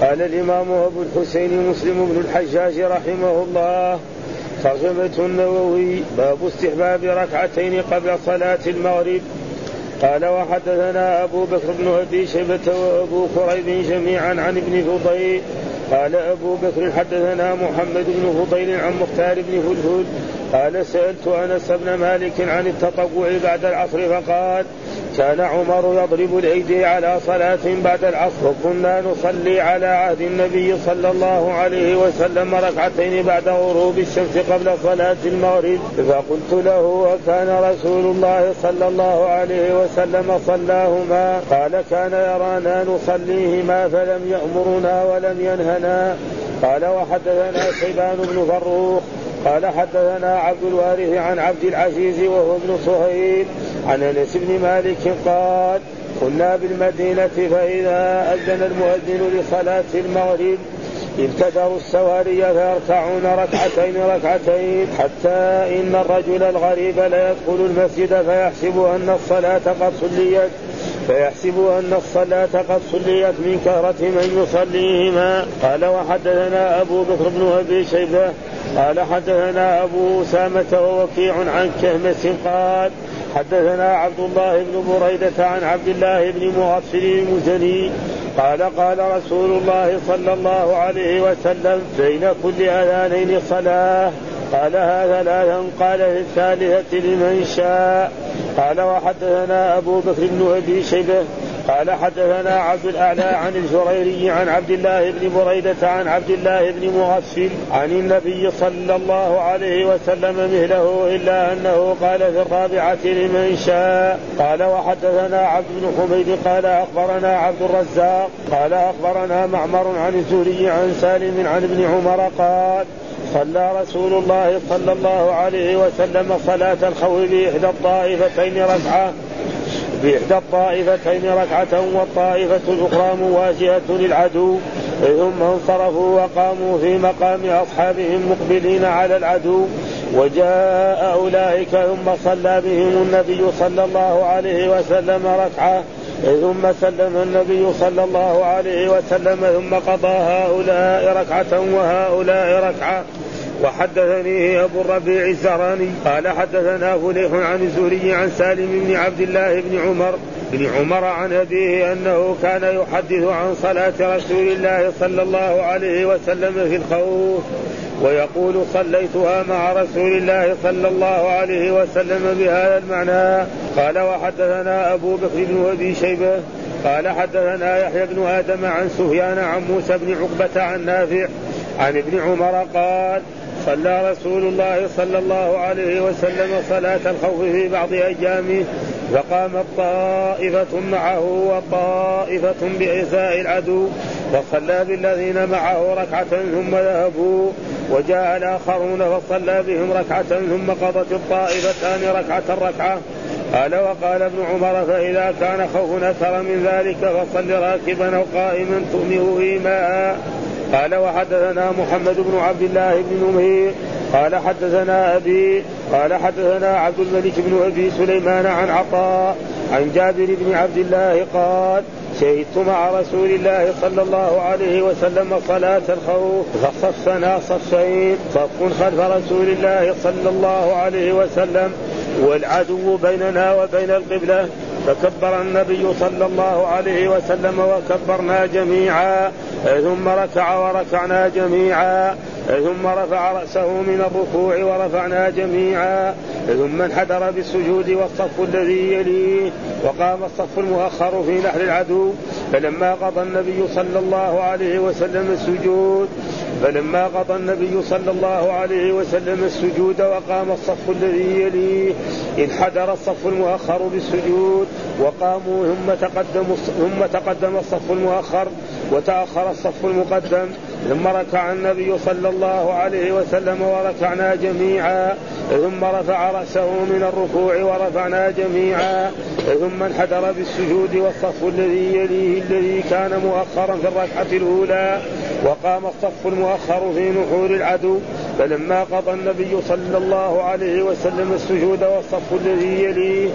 قال الإمام أبو الحسين مسلم بن الحجاج رحمه الله ترجمة النووي باب استحباب ركعتين قبل صلاة المغرب. قال وحدثنا أبو بكر بن أبي شيبة وأبو كريب جميعا عن ابن فضيل. قال أبو بكر حدثنا محمد بن فضيل عن مختار بن هدهد قال سألت أنس بن مالك عن التطوع بعد العصر فقال كان عمر يضرب الأيدي على صلاة بعد العصر. وكنا نصلي على عهد النبي صلى الله عليه وسلم ركعتين بعد غروب الشمس قبل صلاة المغرب. فقلت له وكان رسول الله صلى الله عليه وسلم صلاهما؟ قال كان يرانا نصليهما فلم يأمرنا ولم ينهنا. قال وحدثنا شيبان بن فروخ. قال حدثنا عبد الوارث عن عبد العزيز وهو ابن صهيب عن أنس بن مالك قال كنا بالمدينة فإذا أذن المؤذن لصلاة المغرب ابتدروا السواري فيركعون ركعتين ركعتين حتى إن الرجل الغريب لا يدخل المسجد فيحسب أن الصلاة قد صليت فيحسب أن الصلاة قد صليت من كثرة من يصليهما. قال وحدثنا أبو بكر بن أبي شيبة. قال حدثنا أبو أسامة ووكيع عن كهمس قال حدثنا عبد الله بن بريدة عن عبد الله بن مغفل المزني. قال قال رسول الله صلى الله عليه وسلم بين كل أذانين صلاة. قال هذا لا قال في الثالثة لمن شاء. قال وحدثنا أبو بكر بن أبي شيبة قال حدثنا عبد الأعلى عن الجريري عن عبد الله بن بريدة عن عبد الله بن مغفل عن النبي صلى الله عليه وسلم مثله إلا أنه قال في الرابعة لمن شاء. قال وحدثنا عبد بن حميد قال أخبرنا عبد الرزاق قال أخبرنا معمر عن الزهري عن سالم عن ابن عمر قال صلى رسول الله صلى الله عليه وسلم صلاة الخوف بإحدى الطائفتين ركعة بإحدى الطائفتين ركعة والطائفة الأخرى مواجهة للعدو. ثم انصرفوا وقاموا في مقام أصحابهم مقبلين على العدو. وجاء أولئك ثم صلى بهم النبي صلى الله عليه وسلم ركعة. ثم سلم النبي صلى الله عليه وسلم ثم قضى هؤلاء ركعة وهؤلاء ركعة. وحدثني أبو الربيع الزهراني قال حدثنا فليح عن الزهري عن سالم بن عبد الله بن عمر بن عمر عن أبيه أنه كان يحدث عن صلاة رسول الله صلى الله عليه وسلم في الخوف ويقول صليتها مع رسول الله صلى الله عليه وسلم بهذا المعنى. قال وحدثنا أبو بكر بن أبي شيبة قال حدثنا يحيى بن آدم عن سفيان عن موسى بن عقبة عن نافع عن ابن عمر قال صلى رسول الله صلى الله عليه وسلم صلاة الخوف في بعض أيامه فقامت طائفة معه وطائفة بعزاء العدو فصلى بالذين معه ركعة ثم ذهبوا وجاء الآخرون فصلى بهم ركعة ثم قضت الطائفتان ركعة ركعة قال وقال ابن عمر فإذا كان خوف أكثر من ذلك فصل راكبا أو قائما تؤمه إيماء. قال وحدثنا محمد بن عبد الله بن نمير قال حدثنا أبي قال حدثنا عبد الملك بن أبي سليمان عن عطاء عن جابر بن عبد الله قال شهدت مع رسول الله صلى الله عليه وسلم صلاة الخوف فصفنا صفين صف خلف رسول الله صلى الله عليه وسلم والعدو بيننا وبين القبلة فكبر النبي صلى الله عليه وسلم وكبرنا جميعا. ثم ركع وركعنا جميعا. ثم رفع رأسه من الركوع ورفعنا جميعا. ثم انحدر بالسجود والصف الذي يليه. وقام الصف المؤخر في نحر العدو. فلما قضى النبي صلى الله عليه وسلم السجود فلما قضى النبي صلى الله عليه وسلم السجود وقام الصف الذي يليه انحدر الصف المؤخر بالسجود. وقاموا ثم تقدم ثم تقدم الصف المؤخر وتأخر الصف المقدم ثم ركع النبي صلى الله عليه وسلم وركعنا جميعا ثم رفع رأسه من الركوع ورفعنا جميعا ثم انحدر بالسجود والصف الذي يليه الذي كان مؤخرا في الركعة الأولى وقام الصف المؤخر في نحور العدو. فلما قضى النبي صلى الله عليه وسلم السجود والصف الذي يليه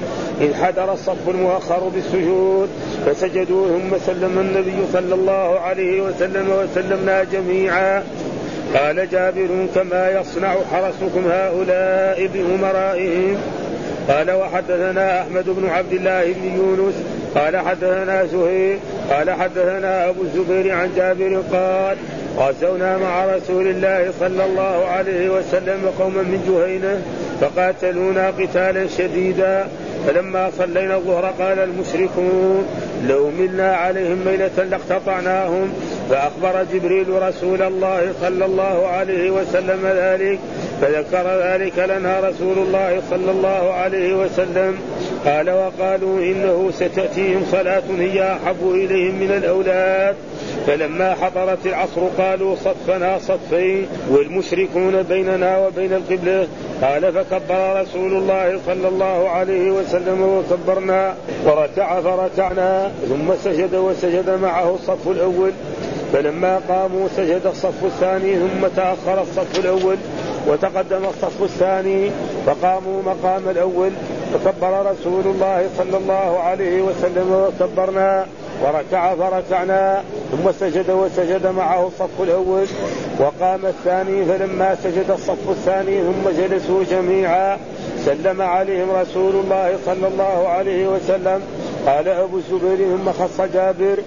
حضر الصف المؤخر بالسجود فسجدوا ثم سلم النبي صلى الله عليه وسلم وسلمنا جميعا. قال جابر كما يصنع حرسكم هؤلاء بأمرائهم. قال وحدثنا أحمد بن عبد الله بن يونس. قال حدثنا زهير قال حدثنا أبو الزبير عن جابر قال غزونا مع رسول الله صلى الله عليه وسلم قوما من جهينة فقاتلونا قتالا شديدا. فلما صلينا الظهر قال المشركون لو ملنا عليهم ميلة لاقتطعناهم. فأخبر جبريل رسول الله صلى الله عليه وسلم ذلك فذكر ذلك لنا رسول الله صلى الله عليه وسلم. قال وقالوا إنه ستأتيهم صلاة هي أحب إليهم من الأولاد. فلما حضرت العصر قالوا صفنا صفين والمشركون بيننا وبين القبلة. قال فكبر رسول الله صلى الله عليه وسلم وكبرنا وركع فركعنا ثم سجد وسجد معه الصف الأول. فلما قاموا سجد الصف الثاني ثم تأخر الصف الأول وتقدم الصف الثاني فقاموا مقام الأول. فكبر رسول الله صلى الله عليه وسلم وكبرنا. وركع فركعنا ثم سجد وسجد معه الصف الأول وقام الثاني فلما سجد الصف الثاني ثم جلسوا جميعا سلم عليهم رسول الله صلى الله عليه وسلم قال أبو الزبير ثم خص جابر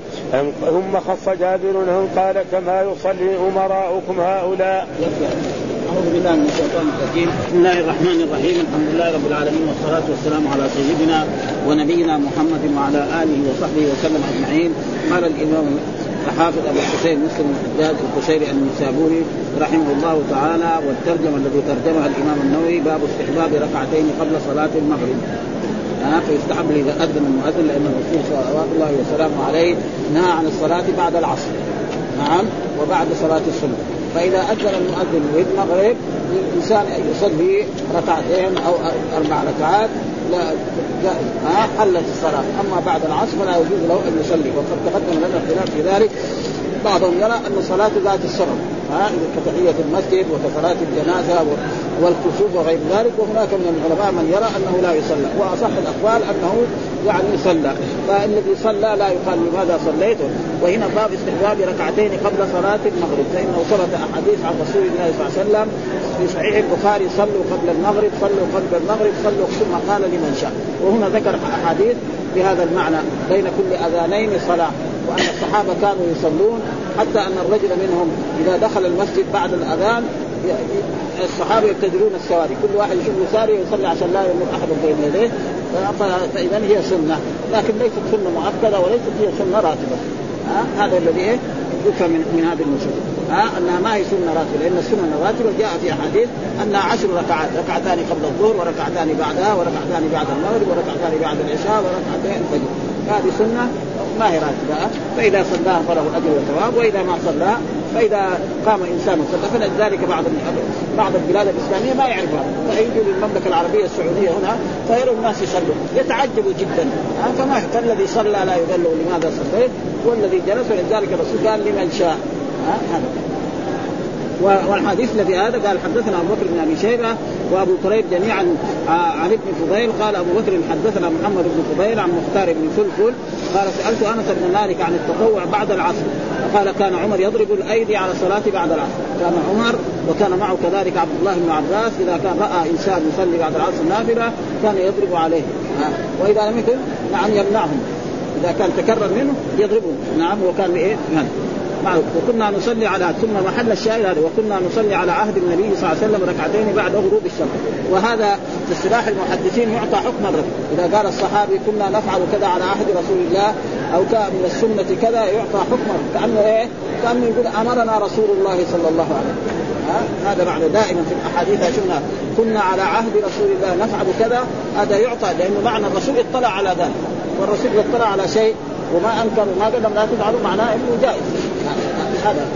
ثم خص جابر قال كما يصلي أمراؤكم هؤلاء؟ أعوذ بالله من الشيطان الرجيم. بسم الله الرحمن الرحيم. الحمد لله رب العالمين والصلاة والسلام على سيدنا ونبينا محمد وعلى آله وصحبه وسلم أجمعين. قال الإمام الحافظ أبو الحسين مسلم الحجاج القشيري النسابوري رحمه الله تعالى والترجمة الذي ترجمها الإمام النووي باب استحباب ركعتين قبل صلاة المغرب. ها فيستحب اذا اذن المؤذن لأن الرسول صلوات الله وسلامه عليه نهى عن الصلاة بعد العصر. نعم؟ وبعد صلاة الصبح. فإذا أذن المؤذن المغرب الإنسان يصلي ركعتين أو أربع ركعات لا ها حلت الصلاة. أما بعد العصر فلا يجوز له أن يصلي. وقد تقدم لنا الخلاف في ذلك. بعضهم يرى أن صلاة ذات السبب. ها كتحيه المسجد وكصلاه الجنازة والكسوف وغير ذلك وهناك من العلماء من يرى أنه لا يصلى وأصح الأقوال أنه يعني يصلى. فالذي صلى لا يقال لماذا صليت؟ وهنا باب استحباب ركعتين قبل صلاة المغرب فإنه ثبت أحاديث عن رسول الله صلى الله عليه وسلم في صحيح البخاري صلوا قبل المغرب صلوا قبل المغرب صلوا ثم قال لمن شاء. وهنا ذكر أحاديث بهذا المعنى بين كل أذانين صلاة وأن الصحابة كانوا يصلون حتى أن الرجل منهم إذا دخل المسجد بعد الأذان الصحابة يبتدرون السواري. كل واحد يشوف ساري ويصلي عشان لا يمر أحد بين يديه. فإذا هي سنة. لكن ليست سنة مؤكدة وليست هي سنة راتبة. ها؟ هذا الذي إيه؟ يفهم من, من هذه النصوص. ها؟ أنها ما هي سنة راتبة. لأن السنة الراتبه جاء في أحاديث أنها عشر ركعات. ركعتان قبل الظهر وركعتان بعدها وركعتان بعد المغرب وركعتان بعد العشاء وركعتين الفجر هذه سنة ما هي راتبة. فإذا صلاها فله الأجر والثواب وإذا ما صلاها فإذا قام إنسان وصلى فلذلك بعض بعض البلاد الإسلامية ما يعرف هذا فيجوا للمملكة العربية السعودية هنا فيروا الناس يصلوا يتعجبوا جدا. فما فالذي صلى لا يذل لماذا صليت والذي جلس ولذلك الرسول قال لمن شاء. هذا. والحديث الذي هذا قال حدثنا أبو بكر بن أبي شيبة وأبو كريب جميعا عن ابن فضيل قال أبو بكر حدثنا محمد بن فضيل عن مختار بن فلفل قال سألت أنس بن مالك عن التطوع بعد العصر فقال كان عمر يضرب الأيدي على الصلاة بعد العصر. كان عمر وكان معه كذلك عبد الله بن عباس إذا كان رأى إنسان يصلي بعد العصر نافلة كان يضرب عليه. وإذا لم يكن نعم يمنعهم. إذا كان تكرر منه يضربهم نعم وكان إيه؟ نعم وكنا نصلي على ثم محل الشاهد هذا. وكنا نصلي على عهد النبي صلى الله عليه وسلم ركعتين بعد غروب الشمس. وهذا في اصطلاح المحدثين يعطى حكم الركعه إذا قال الصحابي كنا نفعل كذا على عهد رسول الله أو من السنة كذا يعطى حكم كأنه إيه؟ كأنه يقول أمرنا رسول الله صلى الله عليه وسلم. ها؟ هذا معنى دائما في الأحاديث شفنا كنا على عهد رسول الله نفعل كذا هذا يعطى لأنه معنى الرسول اطلع على ذلك. والرسول اطلع على شيء وما أنكر وما قدم لا تفعلوا معناه إنه جائز. هذا.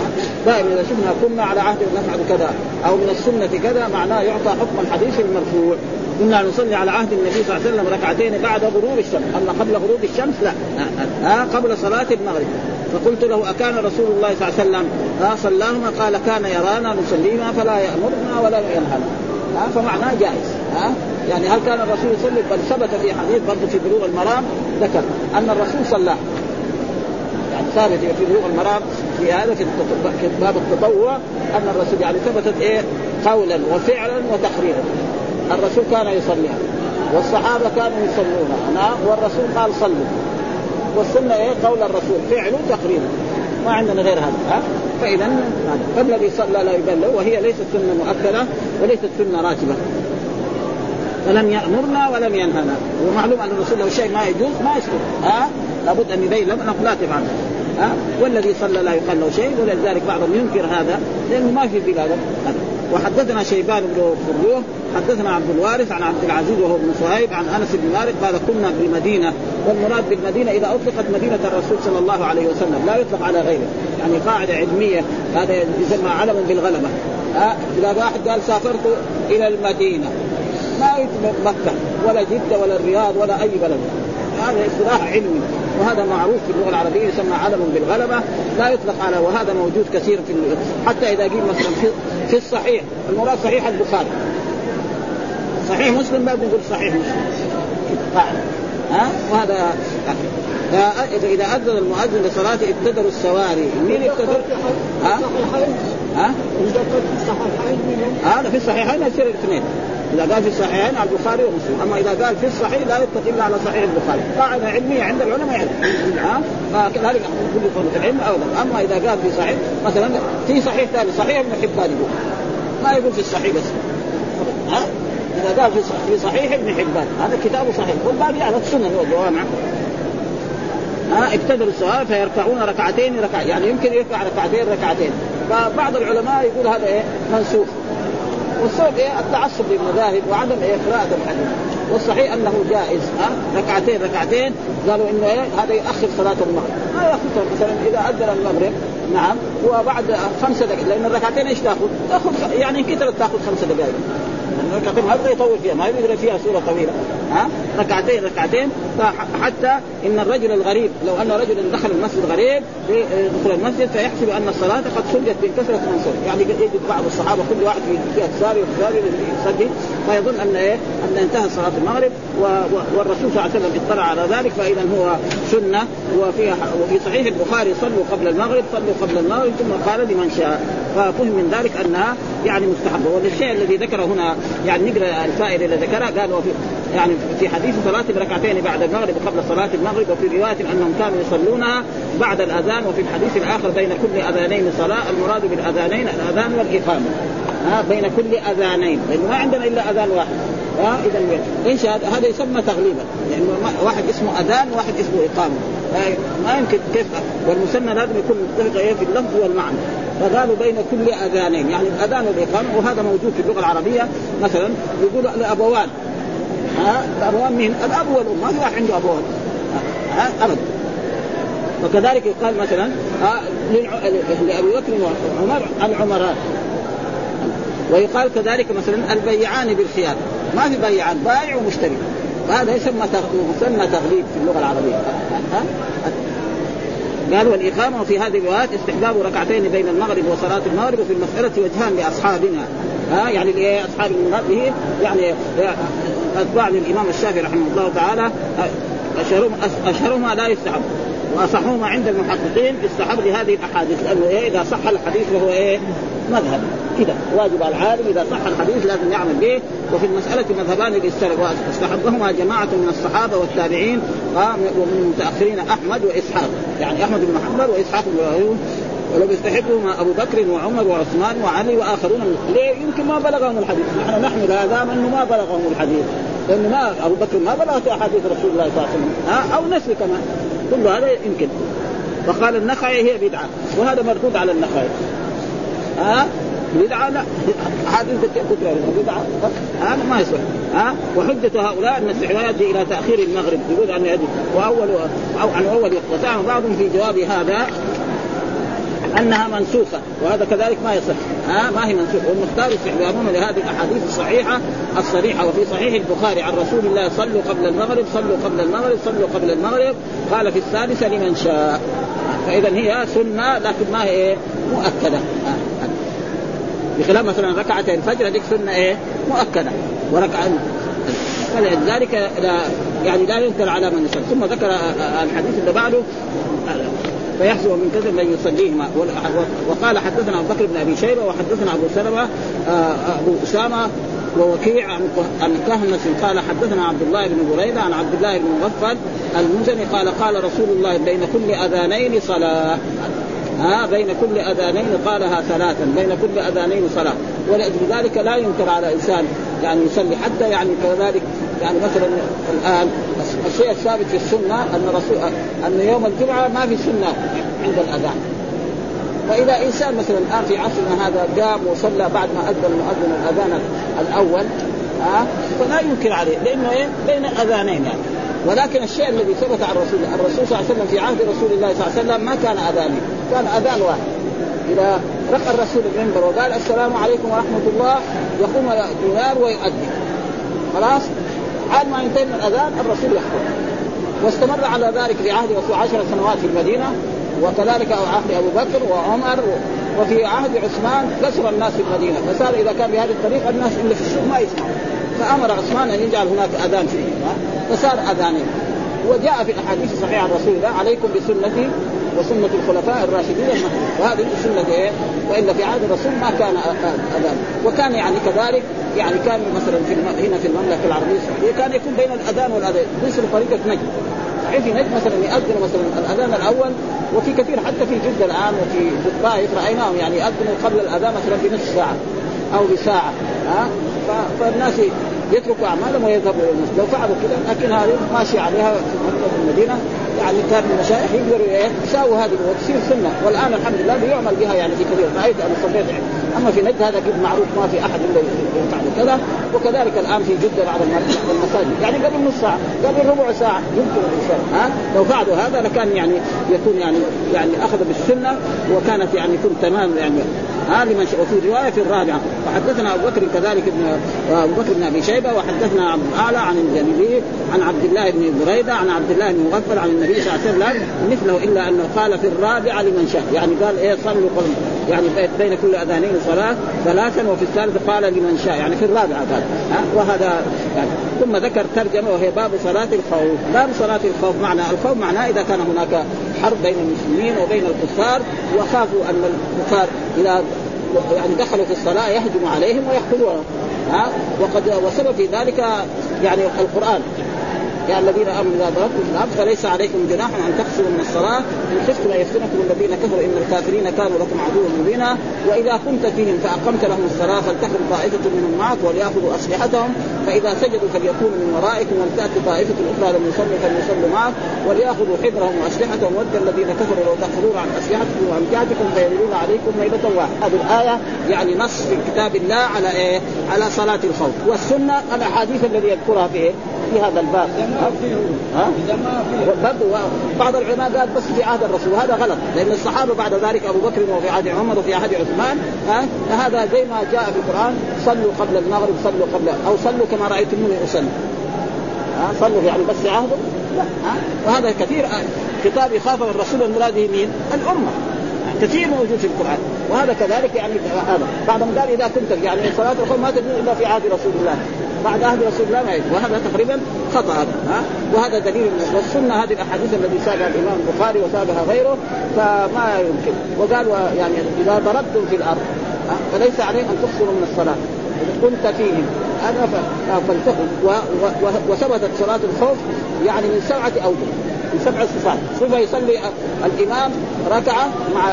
دائما إذا شفنا كنا على عهد نفعل كذا أو من السنة كذا معناه يعطى حكم الحديث المرفوع. كنا نصلي على عهد النبي صلى الله عليه وسلم ركعتين بعد غروب الشمس. أما قبل غروب الشمس؟ لا. ها؟ قبل صلاة المغرب. فقلت له أكان رسول الله صلى الله عليه وسلم؟ ها صلاهما؟ قال كان يرانا نصليهما فلا يأمرنا ولا ينهانا. ها فمعناه جائز. ها؟ يعني هل كان الرسول يصلي بل ثبت في حديث برضه في بلوغ المرام؟ ذكر. أن الرسول صلى. يعني ثابت في بلوغ المرام في هذا في باب التطوع أن الرسول يعني ثبتت إيه؟ قولا وفعلا وتقريرا. الرسول كان يصليها والصحابة كانوا يصلونها والرسول قال صلوا. والسنة إيه؟ قول الرسول فعله تقريبا ما عندنا غير هذا. ها؟ فاذا فالذي صلى لا يبلغ وهي ليست سنة مؤكدة وليست سنة راتبه فلم يأمرنا ولم ينهنا ومعلوم أن الرسول لو شيء ما يجوز ما يسكت. ها؟ لابد أن يبين لنا لا تفعل. ها؟ والذي صلى لا يقال له شيء ولذلك بعضهم ينكر هذا لأنه ما في بلاد. وحدثنا شيبان بن فروه حدثنا عبد الوارث عن عبد العزيز وهو ابن صهيب عن أنس بن مالك قال كنا بالمدينة والمراد بالمدينة إذا أطلقت مدينة الرسول صلى الله عليه وسلم لا يطلق على غيره. يعني قاعدة علمية هذا يسمى علم بالغلبة. ها؟ إذا واحد قال سافرت إلى المدينة ما مكة ولا جدة ولا الرياض ولا أي بلد. هذا اصطلاح علمي. وهذا معروف في اللغة العربية يسمى علم بالغلبة. لا يطلق على وهذا موجود كثير في حتى إذا قيل مثلا في, في الصحيح المراد صحيح البخاري. صحيح مسلم ما بنقول صحيح مسلم. ها؟ وهذا إذا أذن المؤذن لصلاة ابتدروا السواري. مين ابتدر؟ ها؟ ها؟ هذا في الصحيحين يصير الاثنين. إذا قال في الصحيحين على البخاري ومسلم. أما إذا قال في الصحيح لا يطلق إلا على صحيح البخاري. قاعدة علمية عند العلماء يعرف ها؟ فكذلك كل طرق العلم ابدا أما إذا قال في صحيح مثلا في صحيح ثاني صحيح ابن حبان يقول. ما يقول في الصحيح بس. ها؟ إذا قال في صحيح ابن حبان. هذا كتابه صحيح. والباقي على السنن والجوامع ها؟ ابتدروا الصلاة فيركعون ركعتين ركع يعني يمكن يركع ركعتين ركعتين. فبعض العلماء يقول هذا إيه؟ منسوخ. والسبب إيه؟ التعصب للمذاهب وعدم إيه قراءه الحديث. والصحيح أنه جائز ها؟ ركعتين ركعتين. قالوا إنه إيه؟ هذا ياخر صلاة المغرب. ما ياخر مثلا إذا أذن المغرب نعم وبعد خمسة دقائق لأن الركعتين إيش تأخذ؟ تأخذ يعني كثرت تأخذ خمسة دقائق. ركعتين ما يطول فيها ما يبغى فيها سورة طويلة. ها؟ ركعتين ركعتين. حتى إن الرجل الغريب لو أن رجلا دخل المسجد غريب يدخل المسجد فيحسب أن الصلاة قد سجت من كثره من صلى يعني يجد بعض الصحابة كل واحد في جهه ساري وساري يصلي فيظن أن إيه؟ أن انتهى صلاة المغرب والرسول صلى الله عليه وسلم اطلع على ذلك فإذا هو سنة وفي وفي صحيح البخاري صلوا قبل المغرب صلوا قبل المغرب ثم قال لمن شاء. ففهم من ذلك أنها يعني مستحبة. والشيء الذي ذكره هنا يعني نقرأ الفائده اللي ذكرها قال وفي يعني في حديث صلاة بركعتين بعد المغرب قبل صلاة المغرب وفي رواية أنهم كانوا يصلونها بعد الأذان وفي الحديث الآخر بين كل أذانين صلاة المراد بالأذانين الأذان والإقامة. ها بين كل أذانين لأنه ما عندنا إلا أذان واحد. ها اذا إيش هذا؟ هذا يسمى تغليبا يعني واحد اسمه أذان وواحد اسمه إقامة. ما يمكن كيف والمسمى لازم يكون متفق في اللفظ والمعنى. فقالوا بين كل أذانين. يعني الأذان والإقامة وهذا موجود في اللغة العربية. مثلا يقول الأبوان. ها؟ الأبوان من الأب والأم. ما في واحد عنده أبوان. ها؟ ابدا. وكذلك يقال مثلا لأبي بكر وعمر العمران ويقال كذلك مثلا البيعان بالخيار. ما في بيعان. بائع ومشتري. وهذا يسمى مسمى تغليب في اللغة العربية. ها؟ قال والإقامة في هذه الروايات استحباب ركعتين بين المغرب وصلاة المغرب وفي المسألة وجهان لأصحابنا. ها يعني اللي أصحاب المراد به يعني أتباع للإمام الشافعي رحمه الله تعالى. أشهرهم أشهرهما لا يستحب. واصحهما عند المحققين يستحب لهذه الأحاديث. لأنه إيه إذا صح الحديث فهو إيه؟ مذهب. كذا واجب على العالم إذا صح الحديث لازم يعمل به. وفي المسألة مذهبان للسلف واستحبهما جماعة من الصحابة والتابعين ومن المتاخرين أحمد وإسحاق. يعني أحمد بن محمد وإسحاق بن ولو يستحبهما أبو بكر وعمر وعثمان وعلي وآخرون. ليه؟ يمكن ما بلغهم الحديث. نحن نحمل هذا أنه ما بلغهم الحديث. لأنه ما أبو بكر ما بلغته أحاديث رسول الله صلى الله عليه وسلم. ها أو نسل كمان. كل هذا يمكن. فقال النخعي هي بدعة وهذا مردود على النخعي ها؟ بدعة لا. حديث كتب بدعة. هذا ما يصح. ها؟ وحجة هؤلاء أن الاستحباب يؤدي إلى تأخير المغرب. يقول أن يؤدي واول أو عن أول وزعم بعضهم في جواب هذا أنها منسوخة وهذا كذلك ما يصح. ها ما هي منسوخه والمختار استحبابون لهذه الأحاديث الصحيحة الصريحة وفي صحيح البخاري عن رسول الله صلوا قبل المغرب صلوا قبل المغرب صلوا قبل المغرب. قال في الثالثه لمن شاء. فاذا هي سنة لكن ما هي إيه؟ مؤكدة. بخلاف مثلا ركعتين الفجر هذيك سنة إيه؟ مؤكدة. وركعة فلذلك لا يعني لا ينكر على من يصلي ثم ذكر الحديث اللي بعده فيحسب من كذب من يصليهما وقال حدثنا أبو بكر بن أبي شيبة وحدثنا أبو سلمة آه، أبو أسامة ووكيع عن كهنس قال حدثنا عبد الله بن بريدة عن عبد الله بن مغفل المزني قال قال رسول الله بين كل أذانين صلاة. ها بين كل أذانين قالها ثلاثا بين كل أذانين صلاة. ولأجل ذلك لا ينكر على إنسان يعني يصلي حتى يعني كذلك يعني مثلا الآن الشيء الثابت في السنة أن رسول أن يوم الجمعة ما في سنة عند الأذان. واذا إنسان مثلا الآن في عصرنا هذا قام وصلى بعد ما أذن المؤذن الأذان الأول ها فلا ينكر عليه لأنه إيه؟ بين اذانين يعني. ولكن الشيء الذي ثبت عن الرسول الرسول صلى الله عليه وسلم في عهد رسول الله صلى الله عليه وسلم ما كان اذانين كان أذان واحد. إذا رقى الرسول المنبر وقال السلام عليكم ورحمة الله يقوم دينار ويؤذن. خلاص؟ عاد ما ينتهي من الأذان الرسول يخطب واستمر على ذلك في عهد رسول عشر سنوات في المدينة وكذلك عهد أبو بكر وعمر وفي عهد عثمان كسر الناس في المدينة. فصار إذا كان بهذه الطريقة الناس اللي في السوق ما يسمعوا. فأمر عثمان أن يجعل هناك أذان فيه فصار أذانين. وجاء في الأحاديث الصحيحة عن رسول الله عليكم بسنتي وسنة الخلفاء الراشدين المهديين. وهذه السنة إيه؟ وإلا في عهد الرسول ما كان اذان وكان يعني كذلك يعني كان مثلا في هنا في المملكة العربية السعودية كان يكون بين الأذان والأذان. مثل طريقه نجد صحيح في نجد مثلا يأذن مثلا الأذان الأول وفي كثير حتى في جدة الآن وفي الطائف رأيناهم يعني يأذنوا قبل الأذان مثلا بنصف ساعة أو بساعة. ها؟ فالناس يتركوا أعمالهم ويذهبوا إلى المسجد. لو فعلوا كذا لكن هذه ماشي عليها في المدينة. يعني كان المشايخ يقدروا إيه يساووا هذه وتصير سنة. والآن الحمد لله بيعمل بها يعني في كثير. رايت أنا صليت يعني. أما في نجد هذا معروف ما في أحد إلا يفعل كذا. وكذلك الآن في جدة بعض المساجد. يعني قبل نص ساعة قبل ربع ساعة يمكن الانسان ها؟ لو فعلوا هذا لكان يعني يكون يعني يعني أخذ بالسنة وكانت يعني يكون تمام يعني. ها لمن وفي رواية في الرابعة وحدثنا أبو بكر كذلك ابن ابو بكر بن أبي شيبة وحدثنا عبد الأعلى عن الجليلي عن عبد الله بن بريدة عن عبد الله بن مغفل عن النبي صلى الله عليه وسلم مثله إلا أنه قال في الرابعة لمن شاء يعني قال إيه صلوا قل يعني بين كل أذانين صلاة ثلاثا وفي الثالثه قال لمن شاء يعني في الرابعة قال ها وهذا يعني ثم ذكر ترجمة وهي باب صلاة الخوف باب صلاة الخوف معنى الخوف معناه إذا كان هناك حرب بين المسلمين وبين الكفار وخافوا أن الكفار إذا يعني دخلوا في الصلاة يهجم عليهم ويقتلونهم ها؟ وقد وسبب في ذلك يعني القرآن. يا الذين آمنوا إذا ضربتم في الأرض فليس عليكم جناح أن تقصروا من الصلاة. إن خفتم أن يفتنكم الذين كفروا إن الكافرين كانوا لكم عدوا مبينا. وإذا كنت فيهم فأقمت لهم الصلاة فلتكن طائفة منهم معك وليأخذوا أسلحتهم. فإذا سجدوا فليكونوا من ورائكم ولتاتي طائفة أخرى لم يصلوا فليصلوا معك وليأخذوا حذرهم وأسلحتهم. ود الذين كفروا لو تأخذون عن أسلحتكم وامتعتكم فيميلون عليكم ميلة واحدة. هذه الآية يعني نص في كتاب الله على إيه؟ على صلاة الخوف. والسنة الأحاديث الذي يذكرها في؟ في هذا الباب. ها؟ برضه بعض العلماء قال بس في عهد الرسول وهذا غلط لأن الصحابة بعد ذلك أبو بكر وفي عهد عمر وفي عهد عثمان ها؟ هذا زي ما جاء في القرآن صلوا قبل المغرب صلوا قبل أو صلوا كما رأيتموني أصلي. ها؟ صلوا يعني بس في عهده لا ها؟ وهذا كثير. خطاب يخاف من الرسول المراد مين؟ الأمة. كثير موجود في القرآن. وهذا كذلك يعني هذا. بعضهم قال إذا كنت يعني صلاة الخوف ما تجوز إلا في عهد رسول الله. بعد عهد رسول الله ما يجوز وهذا تقريبا خطأ هذا ها؟ وهذا دليل والسنة هذه الأحاديث التي ساقها الإمام البخاري وساقها غيره فما يمكن. وقال يعني إذا ضربتم في الأرض فليس عليهم أن تقصروا من الصلاة. كنت فيهم. هذا فلتكن وثبتت صلاة الخوف يعني من سبعة أوجه من سبع صفات. صفه يصلي الإمام ركعة مع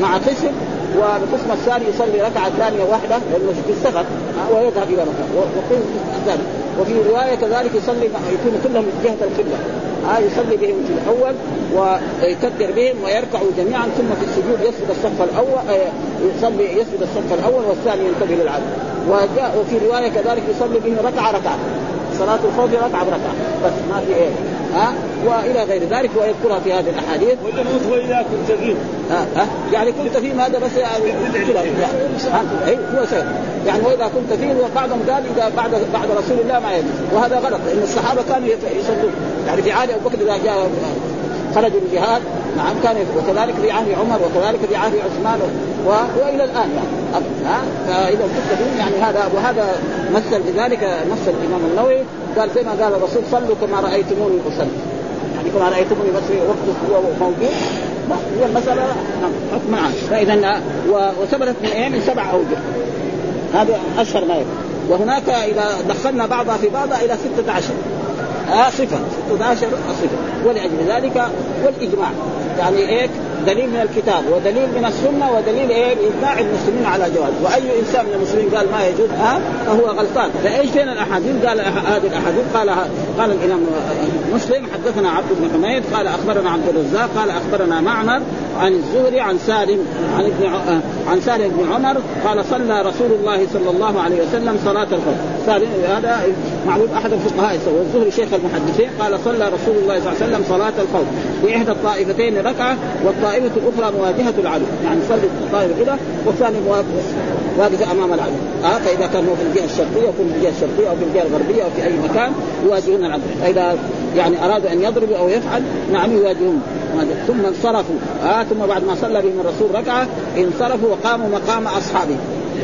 مع قسم والقسم الثاني يصلي ركعة ثانية واحدة لأنه في السفر ويذهب إلى مكان وقسم الثاني. وفي رواية كذلك يصلي يكون كلهم جهة القبلة. آه يصلي بهم في الأول ويكبر بهم ويركعوا جميعا ثم في السجود يسجد الصف الأول آه يصلي يسجد الصف الأول والثاني ينتبه للعدل وجاء وفي رواية كذلك يصلي بهم ركعة ركعة. صلاة الخوف ركعة بركعة. بس ما في إيه. ها وإلى غير ذلك ويذكرها في هذه الأحاديث. واذا كنت يعني كنت فيهم هذا بس يعني هو شيء يعني واذا كنت فيه وبعضهم قال إذا بعد بعد رسول الله ما يجوز. وهذا غلط لأن الصحابة كانوا يصلون. يعني في عهد أبو بكر إذا جاء خرجوا الجهاد نعم كان وكذلك في عهد عمر وكذلك في عهد عثمان و... وإلى الآن يعني. ها؟ فإذا كنت يعني هذا وهذا مثل بذلك نص الإمام النووي. قال زي ما قال الرسول صلوا كما رأيتموني أصلي. يعني كما رأيتموني بس وقت هو موجود. هي المسألة. نعم حكم عام فإذا وثبتت من؟ من سبع أوجه. هذا أشهر ما يكون. وهناك إذا دخلنا بعضها في بعضها إلى ستة عشر. آه صفة. 16 صفة. ولأجل ذلك والإجماع. يعني إيه دليل من الكتاب ودليل من السنة ودليل إيه؟ باجماع المسلمين على جواز. وأي إنسان من المسلمين قال ما يجوز ها فهو غلطان. فإيش فين الأحاديث؟ قال هذه الأحاديث. قال قال الإمام مسلم حدثنا عبد بن حميد قال أخبرنا عبد الرزاق قال أخبرنا معمر عن الزهري عن سالم عن ابن عن سالم بن عمر قال صلى رسول الله صلى الله عليه وسلم صلاة الخوف سالم هذا معروف أحد الفقهاء والزهري شيخ المحدثين قال صلى رسول الله صلى الله عليه وسلم صلاة الخوف باحدى الطائفتين ركعة والطائفة الأخرى مواجهة العدو. يعني يصلي الطائفة كده والثاني واقف أمام العدو. آه فإذا كان هو في الجهة الشرقية يكون في الجهة الشرقية أو في الجهة الغربية أو في أي مكان يواجهون العدو. فإذا يعني أرادوا أن يضربوا أو يفعل نعم يواجهون. ثم انصرفوا. آه ثم بعد ما صلى بهم الرسول ركعة انصرفوا وقاموا مقام اصحابه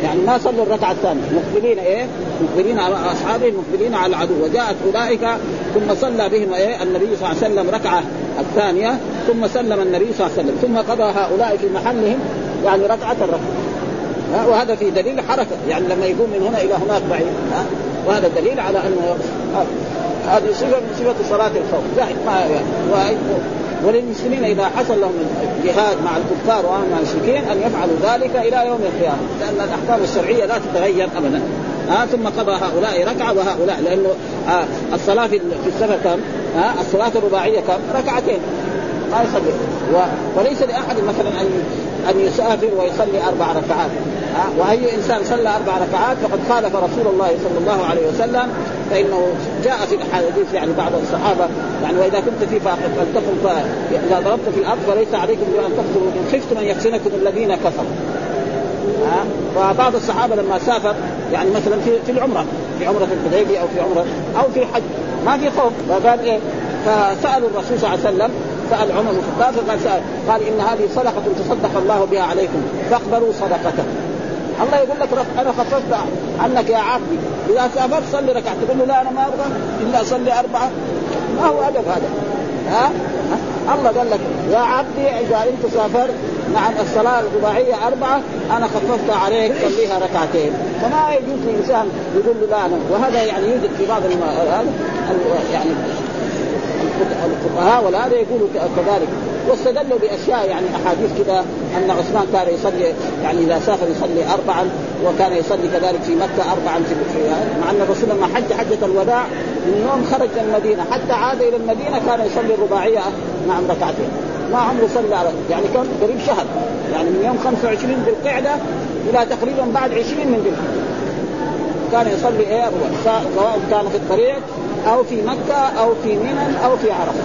يعني ما صلوا الركعة الثانية. مقبلين إيه؟ مقبلين على أصحابهم مقبلين على العدو. وجاءت أولئك ثم صلى بهم إيه؟ النبي صلى الله عليه وسلم ركعة الثانية ثم سلم النبي صلى الله عليه وسلم. ثم قضى هؤلاء في محلهم يعني ركعة الركعة. وهذا في دليل حركة. يعني لما يقوم من هنا إلى هناك بعيد. ها وهذا دليل على أنه هذه صفة من صفه صلاة الخوف زائد ما يعني وللمسلمين إذا حصل لهم جهاد مع الكفار ومع المشركين أن يفعلوا ذلك إلى يوم القيامة لأن الأحكام الشرعية لا تتغير ابدا آه ثم قضى هؤلاء ركعة وهؤلاء لأنه آه الصلاة في السفر كم؟ آه الصلاة الرباعية كم؟ ركعتين ما يصلي. وليس لأحد مثلا أن أن يسافر ويصلي أربع ركعات. وأي إنسان صلى أربع ركعات فقد خالف رسول الله صلى الله عليه وسلم فإنه جاء في الاحاديث يعني بعض الصحابة يعني وإذا كنت في فاقد فلتقم إذا ضربت في الأرض فليس عليكم بأن تقتلوا إن خفتم أن يفتنكم الذين كفروا. فبعض الصحابة لما سافر يعني مثلا في في العمرة في عمرة الحديبية أو في عمره أو في حج ما في خوف. فقال إيه؟ فسألوا الرسول صلى الله عليه وسلم سأل عمر بن الخطاب فقال سأل قال إن هذه صدقة تصدق الله بها عليكم فاقبلوا صدقته الله يقول لك أنا خففت عنك يا عبدي إذا سافرت صلي ركعت تقول له لا أنا ما أبغى إلا أصلي أربعة. ما هو أدب هذا؟ ها؟ الله قال لك يا عبدي إذا أنت سافرت نعم الصلاة الرباعية أربعة أنا خففت عليك صليها ركعتين. فما يجوز لإنسان يقول له لا أنا وهذا يعني يوجد في بعض الم... يعني الفقهاء ولا هذا يقولوا كذلك. واستدلوا بأشياء يعني أحاديث كذا أن عثمان كان يصلي يعني إذا سافر يصلي اربعا وكان يصلي كذلك في مكة اربعا في مع أن الرسول لما حج حجة الوداع من يوم خرج من المدينة حتى عاد إلى المدينة كان يصلي الرباعية نعم ركعتين. ما عمره صلى يعني كان قريب شهر. يعني من يوم 25 ذي القعدة إلى تقريبا بعد 20 من ذي كان يصلي إيه؟ سواء كان في الطريق أو في مكة أو في منى أو في عرفة.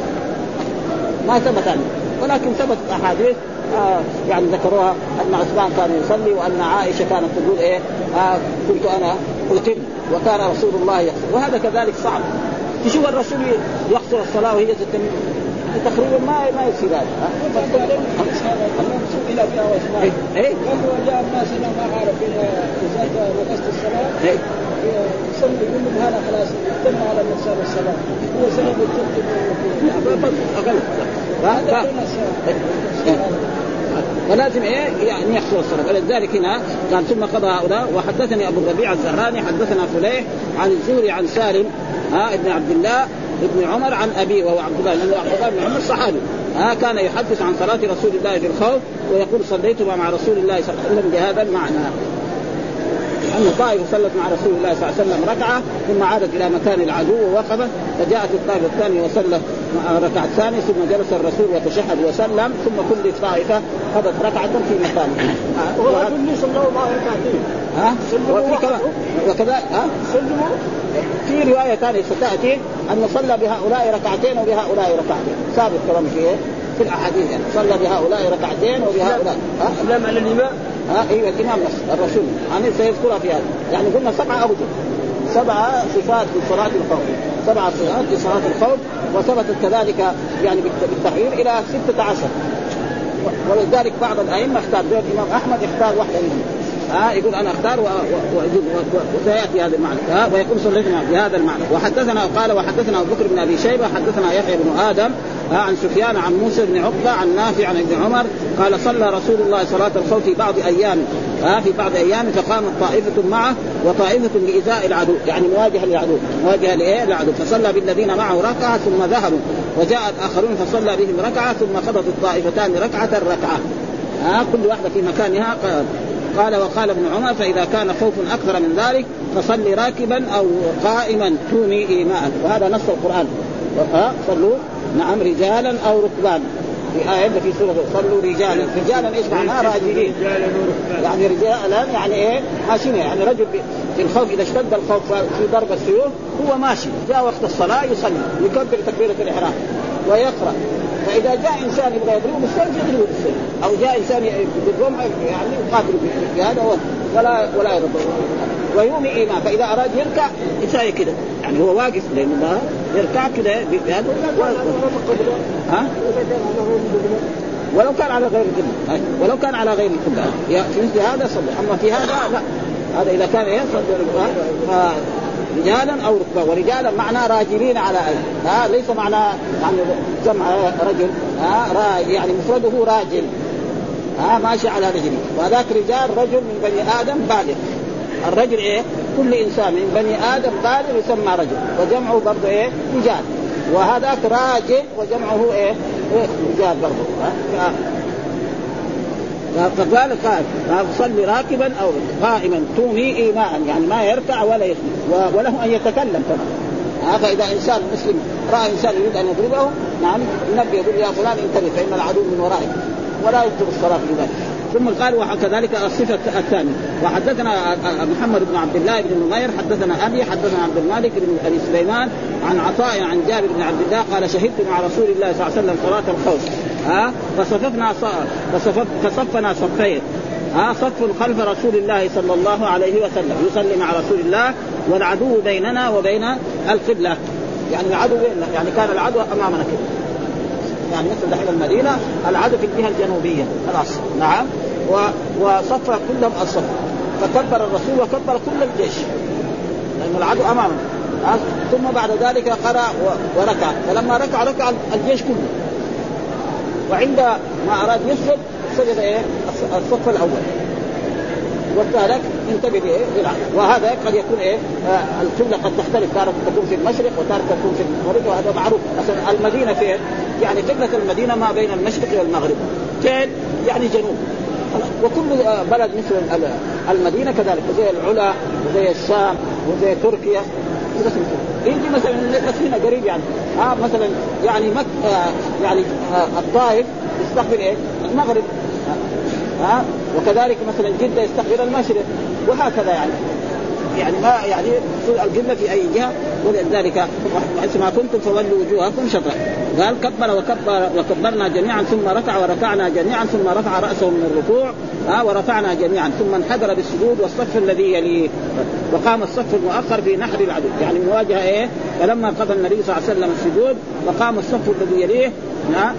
ما ثبت عنه. ولكن ثبتت أحاديث آه يعني ذكروها أن عثمان كان يصلي وأن عائشة كانت تقول إيه آه كنت أنا اتم وكان رسول الله يقصر وهذا كذلك صعب. تشوف الرسول يقصر الصلاة وهي تتم تقريبا ما ما يصير هذا. إلى فيها واسماء اي جاء الناس ما عارف اذا نقصت الصلاة يصلي يقول هذا خلاص تم على الانسان الصلاه هو سبب فلازم إيه؟ يعني يحصل الصلاه ولذلك هنا قال ثم قضى هؤلاء وحدثني أبو الربيع الزهراني حدثنا فليح عن الزهري عن سالم ها ابن عبد الله ابن عمر عن ابيه وهو عبد الله لأنه عبد الله بن عمر صحابي ها كان يحدث عن صلاة رسول الله في الخوف ويقول صليت مع رسول الله صلى الله عليه وسلم بهذا المعنى. أن طائفه صلت مع رسول الله صلى الله عليه وسلم ركعة ثم عادت إلى مكان العدو ووقفت فجاءت الطائفة الثانية وصلت ركعة ثانية ثم جلس الرسول وتشهد وسلم ثم كل طائفة قضت ركعة في مكانها. هو كل صلوا معه ركعتين. ها؟ كمان وكذا ها؟ سلموا في رواية ثانية ستأتي أن صلى بهؤلاء ركعتين وبهؤلاء ركعتين، ثابت كلام في في الأحاديث يعني صلى بهؤلاء ركعتين وبهؤلاء ها؟ لم على الامام ها؟ أيوه الإمام نفسه الرسول. يعني سيذكرها في هذا. يعني قلنا سبعة اوجه سبعة صفات في صلاة الخوف سبع صلوات في صلاة الخوف وثبتت كذلك يعني بالتحرير إلى 16 ولذلك بعض الأئمة اختار الإمام أحمد اختار واحدة منهم. ها يقول أنا أختار وسيأتي هذا المعنى. ها ويكون صليتنا بهذا المعنى. وحدثنا قال وحدثنا أبو بكر بن أبي شيبة حدثنا يحيى بن آدم عن سفيان عن موسى بن عقبة عن نافع عن ابن عمر. قال صلى رسول الله صلاه الخوف في بعض ايامه ها في بعض أيام فقامت طائفة معه وطائفة لإزاء العدو يعني مواجهة للعدو. مواجهة لإيه؟ للعدو. فصلى بالذين معه ركعة ثم ذهبوا. وجاء الاخرون فصلى بهم ركعة ثم قضت الطائفتان ركعة ركعة. ها كل واحدة في مكانها قال. قال وقال ابن عمر فإذا كان خوف أكثر من ذلك فصل راكبا أو قائما توني ايماء وهذا نص القرآن. صلوا. نعم رجالا أو ركبانا في آية في سورة صلوا رجالا. رجالا إيش معناه راجلين يعني رجالا يعني إيه؟ ماشيين. يعني رجل في الخوف إذا اشتد الخوف في ضرب السيوف هو ماشي. جاء وقت الصلاة يصلي يكبر تكبيرة الإحرام ويقرأ. فإذا جاء إنسان يبغى يضربه بالسيف يضربه بالسيف. أو جاء إنسان بالرمح يعني يقاتل بهذا ولا ولا يضربه. ويومي إيمان. فإذا أراد يركع يساوي كده. يعني هو واقف لأن الله يركع كده بهذا ها؟ ولو كان على غير القبلة ولو كان على غير القبلة في مثل هذا صلى. أما في هذا لا. هذا إذا كان إيه رجالا أو ركبا ورجالا معنى راجلين على اي ها؟ ليس معنى يعني جمع رجل. ها؟ يعني مفرده راجل. ها؟ ماشي على رجله وذاك رجال رجل من بني آدم بالغ. الرجل إيه؟ كل إنسان من بني آدم بالغ يسمى رجل وجمعه برضه إيه؟ رجال. وهذاك راجل وجمعه إيه, إيه؟ رجال برضه فقال قال صلي راكبا أو قائما تومي ايماء يعني ما يركع ولا يسجد وله أن يتكلم كمان فإذا إنسان مسلم رأى إنسان يريد أن يضربه نعم ينبه يقول يا فلان انتبه فإن العدو من ورائك ولا يكتب الصلاة في ذلك. ثم قال وكذلك الصفة الثانية. وحدثنا محمد بن عبد الله بن نمير حدثنا أبي حدثنا عبد الملك بن أبي سليمان عن عطاء عن جابر بن عبد الله قال شهدت مع رسول الله صلى الله عليه وسلم صلاة الخوف. ها؟ فصففنا فصفف فصفنا صفين. ها؟ صف خلف رسول الله صلى الله عليه وسلم. يصلي مع رسول الله والعدو بيننا وبين القبلة. يعني العدو يعني كان العدو أمامنا كده. يعني مثل دحين المدينة العدو في الجهة الجنوبية خلاص. نعم. و... وصف كلهم الصف. فكبر الرسول وكبر كل الجيش. لأن العدو أمامه. ثم بعد ذلك قرأ وركع. فلما ركع ركع الجيش كله. وعند ما أراد يسجد سجد إيه؟ الصف الأول. والثالث بايه؟ وهذا قد يكون إيه؟ آه القبله قد تختلف تارة تكون في المشرق وتارة تكون في المغرب وهذا معروف مثلا المدينة فين؟ يعني قبلة المدينة ما بين المشرق والمغرب فين؟ يعني جنوب وكل آه، بلد مثل المدينة كذلك زي العلا وزي الشام وزي تركيا يجي مثلا بس هنا قريب يعني ها آه مثلا يعني مك آه يعني آه الطائف يستقبل إيه؟ المغرب ها وكذلك مثلا جدة يستقبل المشرق وهكذا يعني. يعني ما يعني القبله في أي جهة. ولذلك حيث ما كنتم فولوا وجوهكم شطرا. قال كبر وكبر وكبرنا جميعا ثم ركع وركعنا جميعا ثم رفع رأسه من الركوع. ها ورفعنا جميعا. ثم انحدر بالسجود والصف الذي يليه. وقام الصف المؤخر في نحر العدو. يعني مواجهة إيه؟ فلما قضى النبي صلى الله عليه وسلم السجود وقام الصف الذي يليه.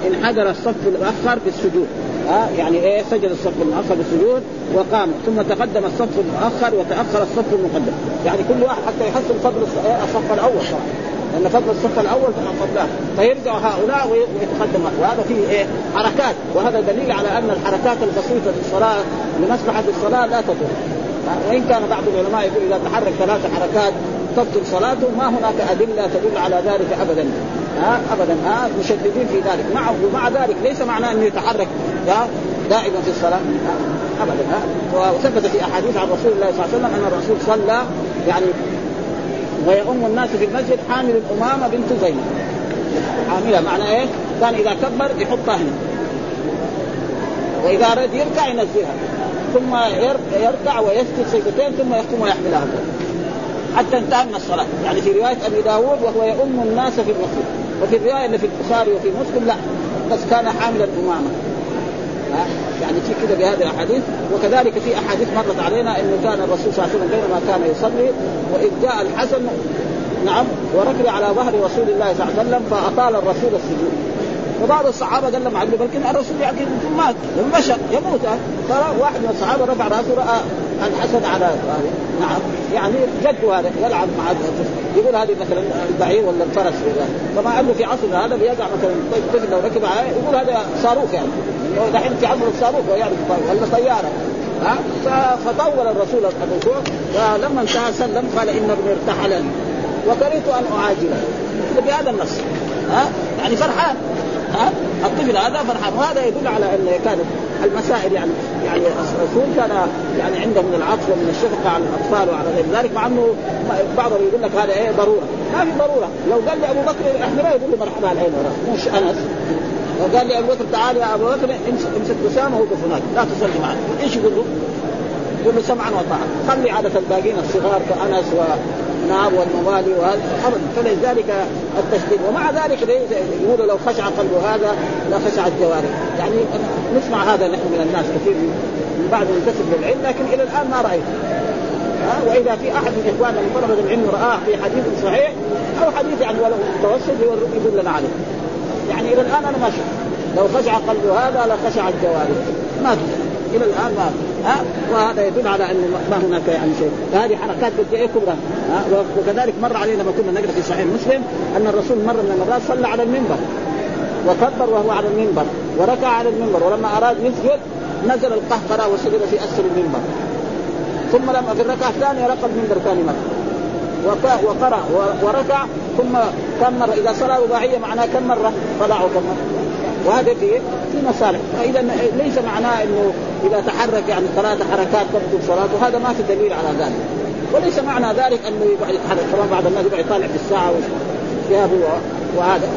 انحدر الصف الأخر بالسجود. ها يعني إيه؟ سجد الصف المؤخر بالسجود وقام. ثم تقدم الصف المؤخر وتأخر الصف المقدم. يعني كل واحد حتى يحصل فضل إيه، الأول طبعا. لأن فضل الصف الأول فضلاه فيرجع هؤلاء ويتقدم وهذا فيه إيه؟ حركات. وهذا دليل على أن الحركات البسيطة في الصلاة لمصلحه الصلاة لا تضر وان كان بعض العلماء يقول إذا تحرك ثلاث حركات تبطل صلاته ما هناك أدلة تدل على ذلك ابدا. ها؟ ابدا. ها؟ مشددين في ذلك. مع ومع ذلك. ليس معناه أنه يتحرك دائما في الصلاة. ابدا. ها؟ وثبت في أحاديث عن رسول الله صلى الله عليه وسلم أن الرسول صلى يعني ويؤم الناس في المسجد حامل الأمامة بنت زينب حاملها معنى إيه؟ كان إذا كبر يحطها هنا. وإذا اراد يركع ينزلها. ثم يركع ويسجد سجدتين ثم يقوم ويحملها. حتى انتهى من الصلاة. يعني في رواية أبي داود وهو يؤم الناس في المسجد وفي الرواية اللي في البخاري وفي مسلم لا. بس كان حاملا يعني في كده بهذه الأحاديث. وكذلك في أحاديث مرت علينا انه كان الرسول صلى الله عليه وسلم بينما كان يصلي وإذ جاء الحسن نعم وركب على ظهر رسول الله صلى الله عليه وسلم فأطال الرسول السجود. وبعض الصحابة قال لهم عبد بلكن الرسول يعني مات؟ بشر يموت ترى واحد من الصحابة رفع راسه رأى الحسد على نعم. يعني جد هذا يلعب مع يقول هذه مثلا البعير ولا الفرس ولا طبعا عنده في عصرنا هذا بيقع مثلا طفل لو ركب يقول هذا صاروخ يعني. دحين في عصر الصاروخ يعني ولا طيارة. ها؟ فطول الرسول الركوع فلما انتهى سلم قال إن ابني ارتحل وكرهت أن أعاجله. بهذا النص. ها؟ يعني فرحان. ها الطفل هذا فرحان. وهذا يدل على أن كانت المسائل يعني يعني الرسول كان يعني عنده من العطف ومن الشفقة على الأطفال وعلى غير ذلك مع أنه بعضهم يقول لك هذا إيه ضرورة. ما في ضرورة. لو قال لي أبو بكر إحنا يقول له مرحبا العين مش انس لو قال لي أبو بكر تعال يا أبو بكر امسك اسامه وقف هناك. لا تصلي معنا إيش يقول له؟ يقول له سمعا وطاعه خلي عادة الباقين الصغار كأنس نعم والموالي وهذا ابدا فلذلك التشديد. ومع ذلك يقولوا لو خشع قلب هذا لخشع الجوارح. يعني نسمع هذا نحن من الناس كثير من بعد ينتسب للعلم لكن إلى الآن ما رأيت. ها؟ وإذا في أحد من إخواننا من طلبة العلم رآه في حديث صحيح أو حديث يعني ولو متوسط يقول لنا عليه. يعني إلى الآن أنا ما شفت. لو خشع قلب هذا لخشع الجوارح. ما في. إلى الآن ما ها؟ وهذا يدل على انه ما هناك يعني شيء. فهذه حركات بدعيه كبرى وكذلك مر علينا لما كنا نقرأ في صحيح مسلم أن الرسول مره من المرات صلى على المنبر. وكبر وهو على المنبر. وركع على المنبر. ولما أراد يسجد نزل القهقرة وسجد في أسفل المنبر. ثم لما في الركعة الثانية رقى المنبر ثاني مره وقرأ وركع ثم كم مرة؟ إذا صلاة رباعية معناه كم مرة؟ طلع كم مرة. وهذا في في مصالح. فإذا ليس معناه إنه إذا تحرك يعني ثلاث حركات تبطل صلاته هذا ما في دليل على ذلك. وليس معنى ذلك إنه يقعد يتحرك طبعا بعض الناس يقعد يطالع في الساعة ثيابه وهذا.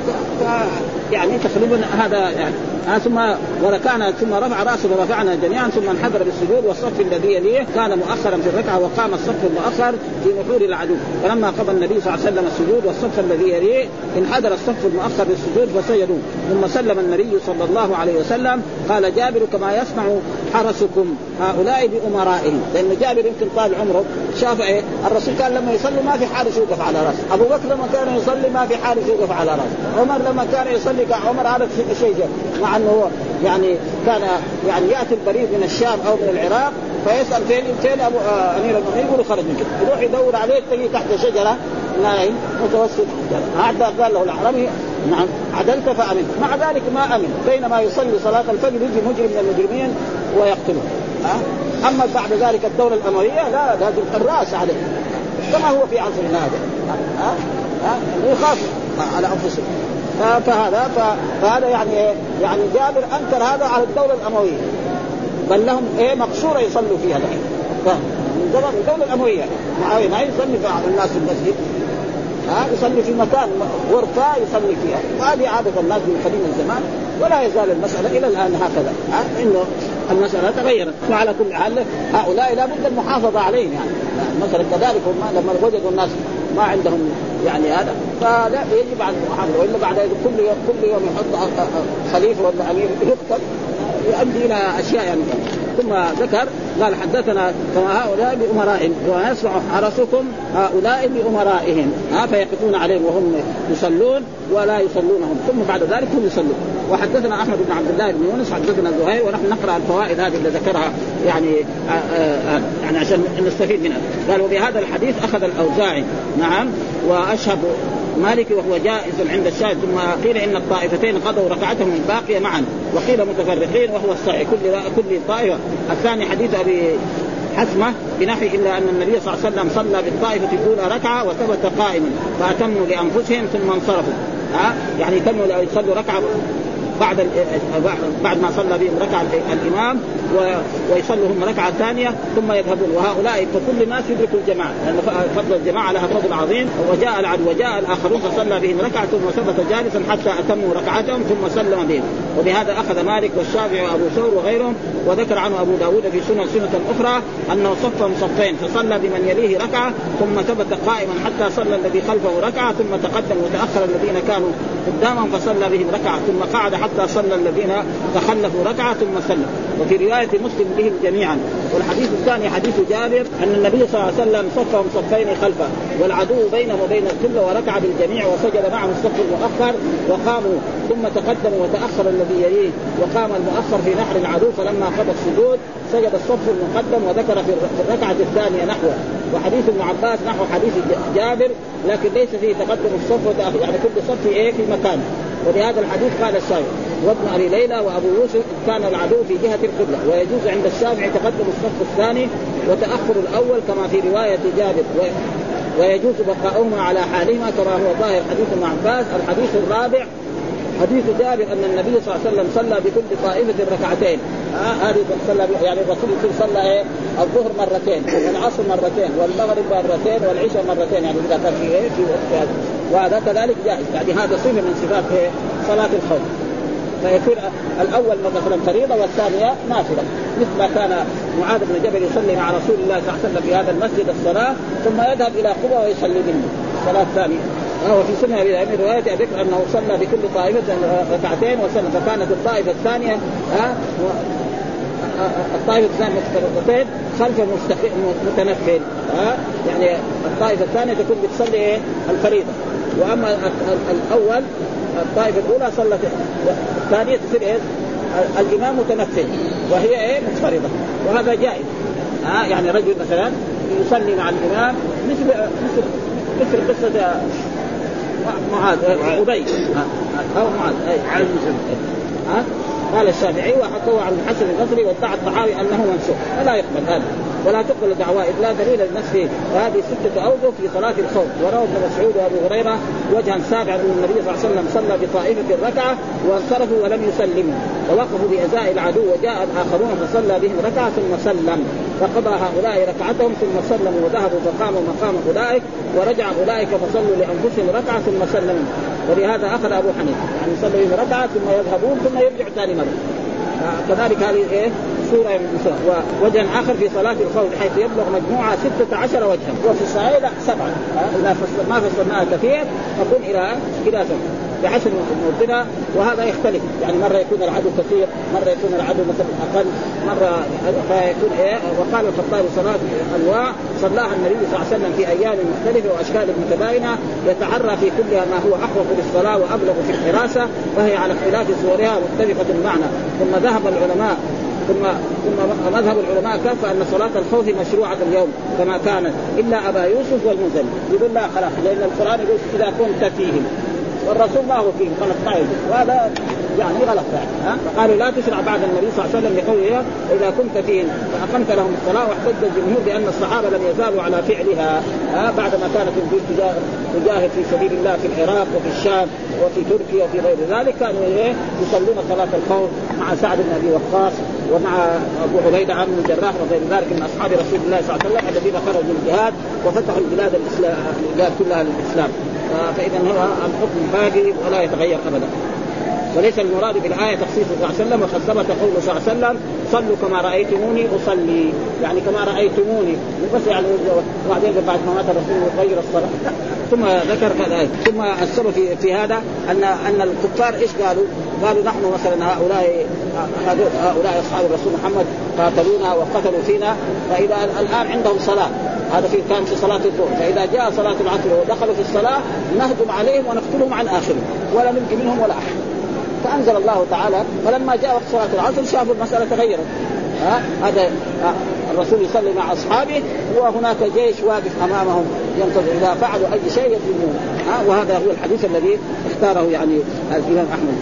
يعني تقريبا هذا يعني آه ثم وركعنا ثم رفع رأسه ورفعنا جميعا ثم انحدر بالسجود والصف الذي يليه كان مؤخرا في الركعة وقام الصف المؤخر في نحور العدو. فلما قضى النبي صلى الله عليه وسلم السجود والصف الذي يليه انحدر الصف المؤخر بالسجود فسجدوا. ثم سلم النبي صلى الله عليه وسلم قال جابر كما يصنع حرسكم هؤلاء بأمرائهم. لأن جابر يمكن طال عمره شاف إيه؟ الرسول كان لما يصلي ما في حارس يوقف على رأسه. أبو بكر لما كان يصلي ما في حارس يوقف على رأسه. عمر لما كان يصلي كان عمر هذا شيء مع إنه هو يعني كان يعني يأتي البريد من الشام أو من العراق فيسأل فين؟ فين ابو آه أمير المؤمنين؟ يقول خرج من يروح يدور عليه تلاقيه تحت شجرة نايم متوسط. حتى قال له الأعرابي نعم. عدلت فامن مع ذلك ما أمن. بينما يصلي صلاة الفجر يجي مجرم من المجرمين ويقتله. ها؟ أما بعد ذلك الدولة الأموية لا لازم الرأس عليه. كما هو في عصرنا هذا ها؟ ها؟ يخاف على أنفسهم. فهذا فهذا يعني إيه؟ يعني جابر أنكر هذا على الدولة الأموية. بل لهم إيه؟ مقصورة يصلوا فيها الحين من زمان الدولة الأموية. معاويه ما يصلي الناس في المسجد. ها يصلي في مكان غرفة يصلي فيها. وهذه عادة الناس من قديم الزمان ولا يزال المسألة إلى الآن هكذا. ها إنه المسألة تغيرت. وعلى كل حال هؤلاء لابد المحافظه عليهم يعني. مثلا كذلك هم لما وجدوا الناس ما عندهم يعني هذا فلا يجب على المحافظه وإلا بعد كل يوم كل يوم يحط خليفة ولا أمير يقتل يؤدي إلى أشياء يعني. ثم ذكر قال حدثنا كما هؤلاء بأمرائهم ويسمع حرسكم هؤلاء بأمرائهم. ها فيقفون عليهم وهم يصلون ولا يصلونهم. ثم بعد ذلك هم يصلون. وحدثنا أحمد بن عبد الله بن يونس حدثنا زهير ونحن نقرأ الفوائد هذه اللي ذكرها يعني آآ آآ يعني عشان نستفيد منها. قال وبهذا الحديث أخذ الأوزاعي نعم وأشهد مالك وهو جائز عند الشاهد ثم قيل إن الطائفتين قضوا ركعتهم الباقية معا وقيل متفرقين وهو الصحيح. كل كل طائفة. الثاني حديث أبي حسمة بنحو إلا أن النبي صلى الله عليه وسلم صلى بالطائفة الأولى ركعة وثبت قائما فأتموا لأنفسهم ثم انصرفوا. ها؟ يعني كانوا يصلوا ركعة بعد بعد ما صلى بهم ركعة الإمام ويصلوا هم ركعة ثانية ثم يذهبون. وهؤلاء فكل الناس يدرك الجماعة لأن فضل الجماعة لها فضل عظيم. وجاء العدو وجاء الآخرون فصلى بهم ركعة ثم ثبت جالسا حتى أتموا ركعتهم ثم سلم بهم. وبهذا أخذ مالك والشافعي وأبو ثور وغيرهم وذكر عنه أبو داود في سنه سنة أخرى أنه صفهم صفين فصلى بمن يليه ركعة ثم ثبت قائما حتى صلى الذي خلفه ركعة ثم تقدم وتأخر الذين كانوا قدامهم فصلى بهم ركعة ثم قعد حتى صلى الذين تخلفوا ركعة ثم سلم. وفي رواية مسلم بهم جميعا. والحديث الثاني حديث جابر أن النبي صلى الله عليه وسلم صفهم صفين خلفه والعدو بينه وبين القبله وركع بالجميع وسجد معه الصف المؤخر وقاموا ثم تقدموا وتأخر الذي يليه وقام المؤخر في نحر العدو فلما قضى السجود سجد الصف المقدم وذكر في الركعة الثانية نحوه. وحديث ابن عباس نحو حديث جابر لكن ليس فيه تقدم الصف وتاخر يعني كل صف إيه؟ في مكانه ولهذا الحديث قال الشافعي وابن أبي ليلى وأبو يوسف كان العدو في جهة القبلة ويجوز عند الشافعي تقدم الصف الثاني وتأخر الأول كما في رواية جابر ويجوز بقاؤهما على حالهما كما هو ظاهر حديث ابن عباس الحديث الرابع حديث جابر أن النبي صلى الله عليه وسلم صلى بكل طائفة ركعتين. هذه آه صلى يعني الرسول صلى إيه؟ الظهر مرتين والعصر مرتين والمغرب مرتين والعشاء مرتين يعني إذا كان في إيه؟ في وقت وهذا كذلك جائز. يعني هذا صفة من صفات إيه؟ صلاة الخوف. فيكون الأول مثلا فريضة والثانية نافلة. مثل ما كان معاذ بن جبل يصلي مع رسول الله صلى الله عليه وسلم في هذا المسجد الصلاة ثم يذهب إلى قبى ويصلي منه. الصلاة الثانية. وهو في سنة من رواية ابي بكر أنه صلى بكل طائفة ركعتين وسلم فكانت الطائفة الثانية ها الطائفة الثانية متفرقتين خلف متنفل ها يعني الطائفة الثانية تكون بتصلي إيه الفريضة. وأما الأول الطائفة الأولى صلت الثانية تصير إيه الإمام متنفل وهي إيه؟ منفرده وهذا جائز ها يعني رجل مثلا يصلي مع الإمام مثل مثل مثل قصة معاذ أبي. أو معاذ أي ها؟ قال الشافعي وحكوا عن الحسن البصري وادعى الطحاوي أنه منسوخ فلا يقبل هذا. ولا تقبل دعواه اذ لا دليل للنفس وهذه ستة أوجه في صلاة الخوف. وروى ابن مسعود وأبو هريرة وجها سابعا أن النبي صلى الله عليه وسلم صلى بطائفة الركعه وانصرفوا ولم يسلموا ووقفوا بأزاء العدو وجاء الآخرون فصلى بهم ركعة ثم سلم. فقضى هؤلاء ركعتهم ثم سلموا وذهبوا فقاموا مقام أولئك ورجع أولئك فصلوا لأنفسهم ركعة ثم سلموا. ولهذا أخذ أبو حنيفة. يعني بهم ركعة ثم يذهبون ثم يرجعوا ثاني مرة. كذلك هذه إيه؟ سورة من ووجه آخر في صلاة الخوف بحيث يبلغ ستة عشر وجها. وفي الصحيح لا سبعة. إذا فصل ما فصلناها كثير. نقول إلى إلى سبعة بحسب موطنها وهذا يختلف. يعني مرة يكون العدو كثير مرة يكون العدو مثلا أقل مرة فيكون إيه وقال الخطاب صلاة أنواع صلاها النبي صلى الله عليه وسلم في أيام مختلفة وأشكال متباينة يتعرى في كلها ما هو أحوط للصلاة وأبلغ في الحراسة وهي على اختلاف صورها مختلفة المعنى ثم ذهب العلماء ثم ثم مذهب العلماء كافة أن صلاة الخوف مشروعة اليوم كما كانت؟ إلا أبا يوسف والمنزل يقول لا خلاص لأن القرآن يقول إذا كنت فيهم. والرسول ما هو فيهم غلط ما يجوز وهذا يعني غلط يعني ها؟ فقالوا لا تشرع بعد النبي صلى الله عليه وسلم لقوله إذا كنت فيهم فاقمت لهم الصلاة واحتج الجمهور بأن الصحابة لم يزالوا على فعلها ها؟ بعد ما كانت تجاهد في سبيل الله في العراق وفي الشام وفي تركيا وفي غير ذلك كانوا إيه؟ يصلون صلاة الخوف مع سعد بن أبي وقاص ومع أبو عبيدة عن الجراح وغير ذلك من أصحاب رسول الله صلى الله عليه وسلم الذين خرجوا الجهاد وفتحوا البلاد الاسلام البلاد كلها للإسلام. فإذا هو الحكم باقي ولا يتغير ابدا. وليس المراد بالآية تخصيص صلى الله عليه وسلم وقد ثبت قوله صلى الله عليه وسلم صلوا كما رأيتموني أصلي. يعني كما رأيتموني. بس يعني وبعدين بعد ما مات الرسول يغير الصلاة. ثم ذكر كذلك ثم السبب في, في هذا ان أن الكفار إيش قالوا؟ قالوا نحن مثلا هؤلاء هؤلاء أصحاب الرسول محمد قاتلونا وقتلوا فينا فإذا الآن عندهم صلاة. هذا في كان في صلاة الظهر. فإذا جاء صلاة العصر ودخلوا في الصلاة نهجم عليهم ونقتلهم عن آخرهم. ولا نبقي منهم ولا أحد. فأنزل الله تعالى فلما جاء وقت صلاة العصر شافوا المسألة تغيرت. ها؟ هذا الرسول يصلي مع أصحابه وهناك جيش واقف أمامهم ينتظر إذا فعلوا أي شيء يظلمون ها؟ وهذا هو الحديث الذي اختاره يعني الإمام أحمد.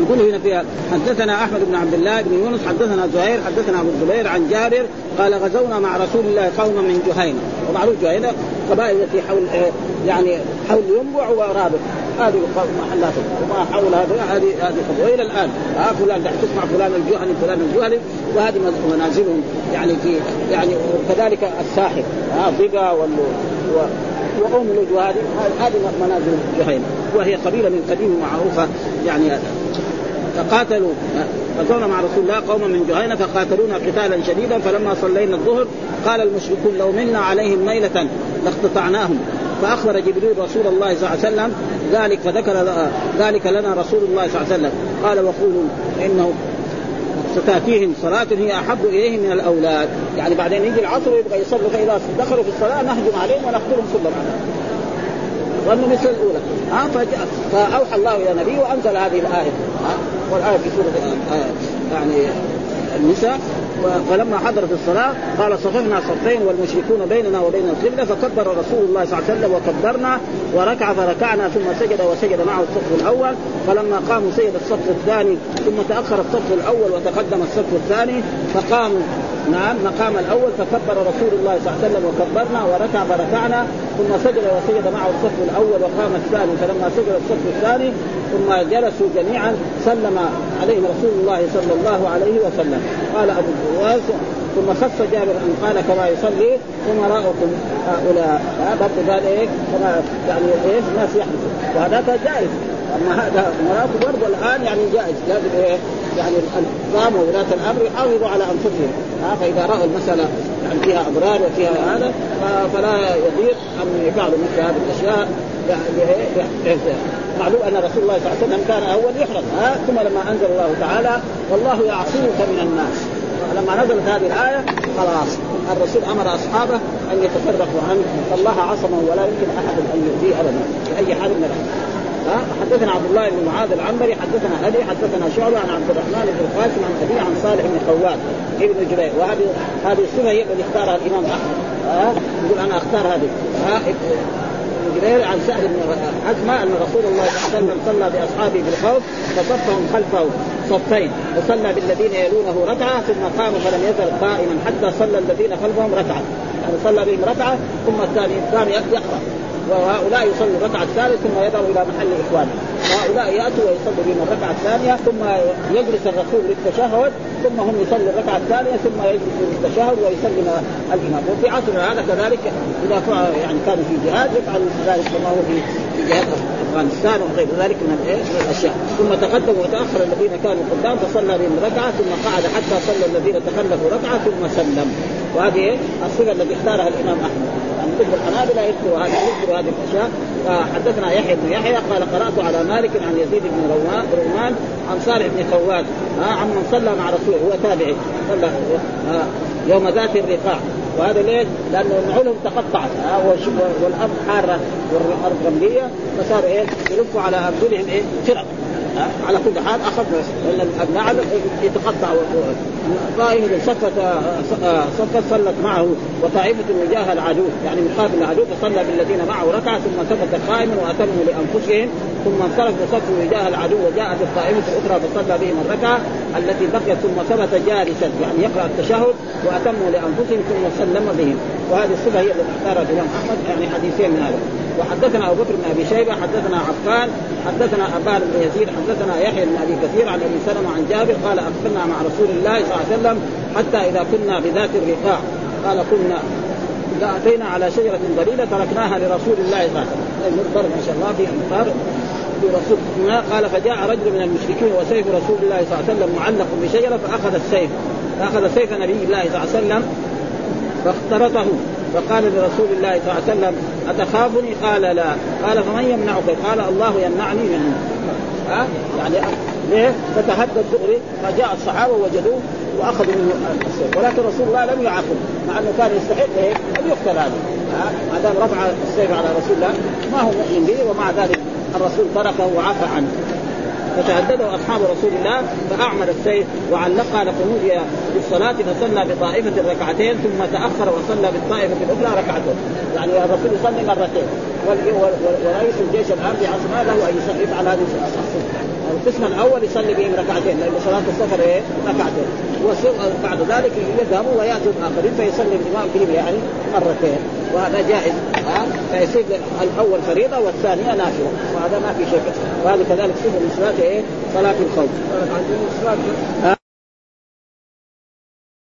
يقول هنا فيها حدثنا أحمد بن عبد الله بن يونس حدثنا زهير حدثنا أبو الزبير عن جابر قال غزونا مع رسول الله قوما من جهينة. ومعروف جهينة قبائل التي حول يعني حول ينبع ورابط هذه محلات وما حول هذه هذه وإلى الآن ها فلان تسمع فلان الجهني فلان الجهني وهذه منازلهم يعني في يعني وكذلك الساحر. ها ضبا وام وهذه. هذه منازل جهينه وهي قبيلة من قديم معروفه يعني فقاتلوا غزونا مع رسول الله قوما من جهينة فقاتلونا قتالا شديدا. فلما صلينا الظهر قال المشركون لو منا عليهم ميلة لاقتطعناهم. فأخبر جبريل رسول الله صلى الله عليه وسلم ذلك فذكر ذلك لنا رسول الله صلى الله عليه وسلم. قال وقولوا إنه ستأتيهم صلاة هي أحب إليهم من الأولاد، يعني بعدين يجي العصر ويبغى يصلوا فإذا دخلوا في الصلاة نهجم عليهم ونقتلهم كلهم ظنوا مثل الأولى. ها فأوحى الله إلى نبيه وأنزل هذه الآية. ها والآية في سورة آه، يعني النساء فلما حضرت الصلاة قال صففنا صفين والمشركون بيننا وبين القبلة فكبر رسول الله صلى الله عليه وسلم وكبرنا وركع فركعنا ثم سجد وسجد معه الصف الأول. فلما قاموا سجد الصف الثاني ثم تأخر الصف الأول وتقدم الصف الثاني فقاموا نعم مقام الأول فكبر رسول الله صلى الله عليه وسلم وكبرنا وركع فركعنا ثم سجد وسجد معه الصف الأول وقام الثاني فلما سجد الصف الثاني ثم جلسوا جميعا سلم عليهم رسول الله صلى الله عليه وسلم. قال أبو الجواز ثم خص جابر أن قال كما يصلي امراؤكم هؤلاء. برضه قال إيه كما يعني إيش؟ الناس يحدثوا وهذاك جائز. أما هذا مراته برضه الآن يعني جائز. لازم إيه؟ يعني الحكام وولاة الأمر يحافظوا على أنفسهم. ها فإذا رأوا المسألة يعني فيها اضرار وفيها هذا فلا يضيق أن يفعلوا مثل هذه الأشياء. معلوم أن رسول الله صلى الله عليه وسلم كان أول يحرم. ها ثم لما أنزل الله تعالى والله يعصمك من الناس. لما نزلت هذه الآية خلاص. الرسول أمر أصحابه أن يتفرقوا عنه. فالله عصمه ولا يمكن أحد أن يؤذيه ابدا بأي حال من الأحوال. حدثنا عبد الله بن معاذ العنبري حدثنا ابي حدثنا شعبة عن عبد الرحمن بن القاسم عن ابي عن صالح بن خوات ابن جبير. وهذه هذه السنة هي اللي اختارها الإمام أحمد. ها؟ يقول أنا أختار هذه. ها؟ جبير عن سهل بن عزمة أن رسول الله صلى الله عليه وسلم صلى بأصحابه بالخوف فصفهم خلفه صفين. وصلى بالذين يلونه ركعة ثم قام فلم يزل قائما حتى صلى الذين خلفهم ركعة. يعني صلى بهم ركعة ثم الثاني الثاني يقرأ. وهؤلاء يصلوا الركعة الثالثة ثم يذهبوا إلى محل إخوانهم. وهؤلاء يأتوا ويصلوا بهم الركعة الثانية ثم يجلس الرسول للتشهد ثم هم يصلوا الركعة الثانية ثم يجلس للتشهد ويسلم الإمام. وفي عصرنا هذا كذلك إذا يعني كانوا في جهاد يفعل ذلك كما هو في جهاد أفغانستان وغير ذلك من الأشياء. ثم تقدم وتأخر الذين كانوا قدام فصلى بهم ركعه ثم قعد حتى صلى الذين تخلفوا ركعة ثم سلم. وهذه الصفة التي اختارها الإمام أحمد يعني كتب الحنابله يذكر هذه يذكر هذه الأشياء فحدثنا يحيى بن يحيى قال قرأت على مالك عن يزيد بن رومان عن صالح بن خوات عن من صلى مع رسوله هو تابعي صلى يوم ذات الرقاع وهذا ليش؟ لأنه نعولهم تقطعت والأرض حارة والأرض رمليه فصار إيه؟ يلفوا على أرجلهم إيه؟ فرق على كل حال أخذ لأن النعل يتقطع طائفه صفت صفت صلت معه وطائفة وجاه العدو يعني مقابل العدو فصلى بالذين معه ركعة ثم ثبت قائما وأتموا لأنفسهم ثم انصرف وصفوا وجاه العدو وجاءت الطائفة الأخرى فصلى بهم الركعة التي بقيت ثم ثبت جالسا يعني يقرأ التشهد وأتموا لأنفسهم ثم سلم بهم. وهذه الصفة هي التي اختارها الإمام أحمد يعني حديثين من هذا. وحدثنا أبو بكر بن أبي شيبة حدثنا عفان حدثنا ابان بن يزيد حدثنا يحيى بن أبي كثير عن أبي سلمة عن جابر قال اقبلنا مع رسول الله صلى الله عليه وسلم حتى إذا كنا بذات الرقاع. قال كنا إذا أتينا على شجرة ضليلة تركناها لرسول الله صلى الله عليه وسلم. المنبر ما شاء الله في امطار برسول قال فجاء رجل من المشركين وسيف رسول الله صلى الله عليه وسلم معلق بشجرة فأخذ السيف. فأخذ سيف نبي الله صلى الله عليه وسلم فاخترطه فقال لرسول الله صلى الله عليه وسلم أتخافني؟ قال لا قال فمن يمنعك؟ قال الله يمنعني منه ها يعني ليه؟ فتهدد دغري فجاء الصحابة وجدوه وأخذوا منه السيف ولكن رسول الله لم يعاقب مع إنه كان يستحق إيه؟ أن يقتل هذا ما دام رفع السيف على رسول الله ما هو مؤمن به ومع ذلك الرسول تركه وعفى عنه فتهدده أصحاب رسول الله فأعمل السيف وعلقها لقنود بالصلاة فصلى بطائفة ركعتين ثم تأخر وصلى بالطائفة الأخرى ركعتين. يعني الرسول يصلي مرتين. ورئيس الجيش الان في عصر له أن يفعل هذه القسم الأول يصلي بهم ركعتين لأن صلاة السفر إيه؟ ركعتين. وبعد ذلك يذهبوا ويأتوا الاخرين فيصلي الإمام بهم يعني مرتين. وهذا جائز ها؟ فيصير الأول فريضة والثانية نافلة. وهذا ما في شيء وهذا كذلك صفة من صلاة إيه؟ صلاة الخوف.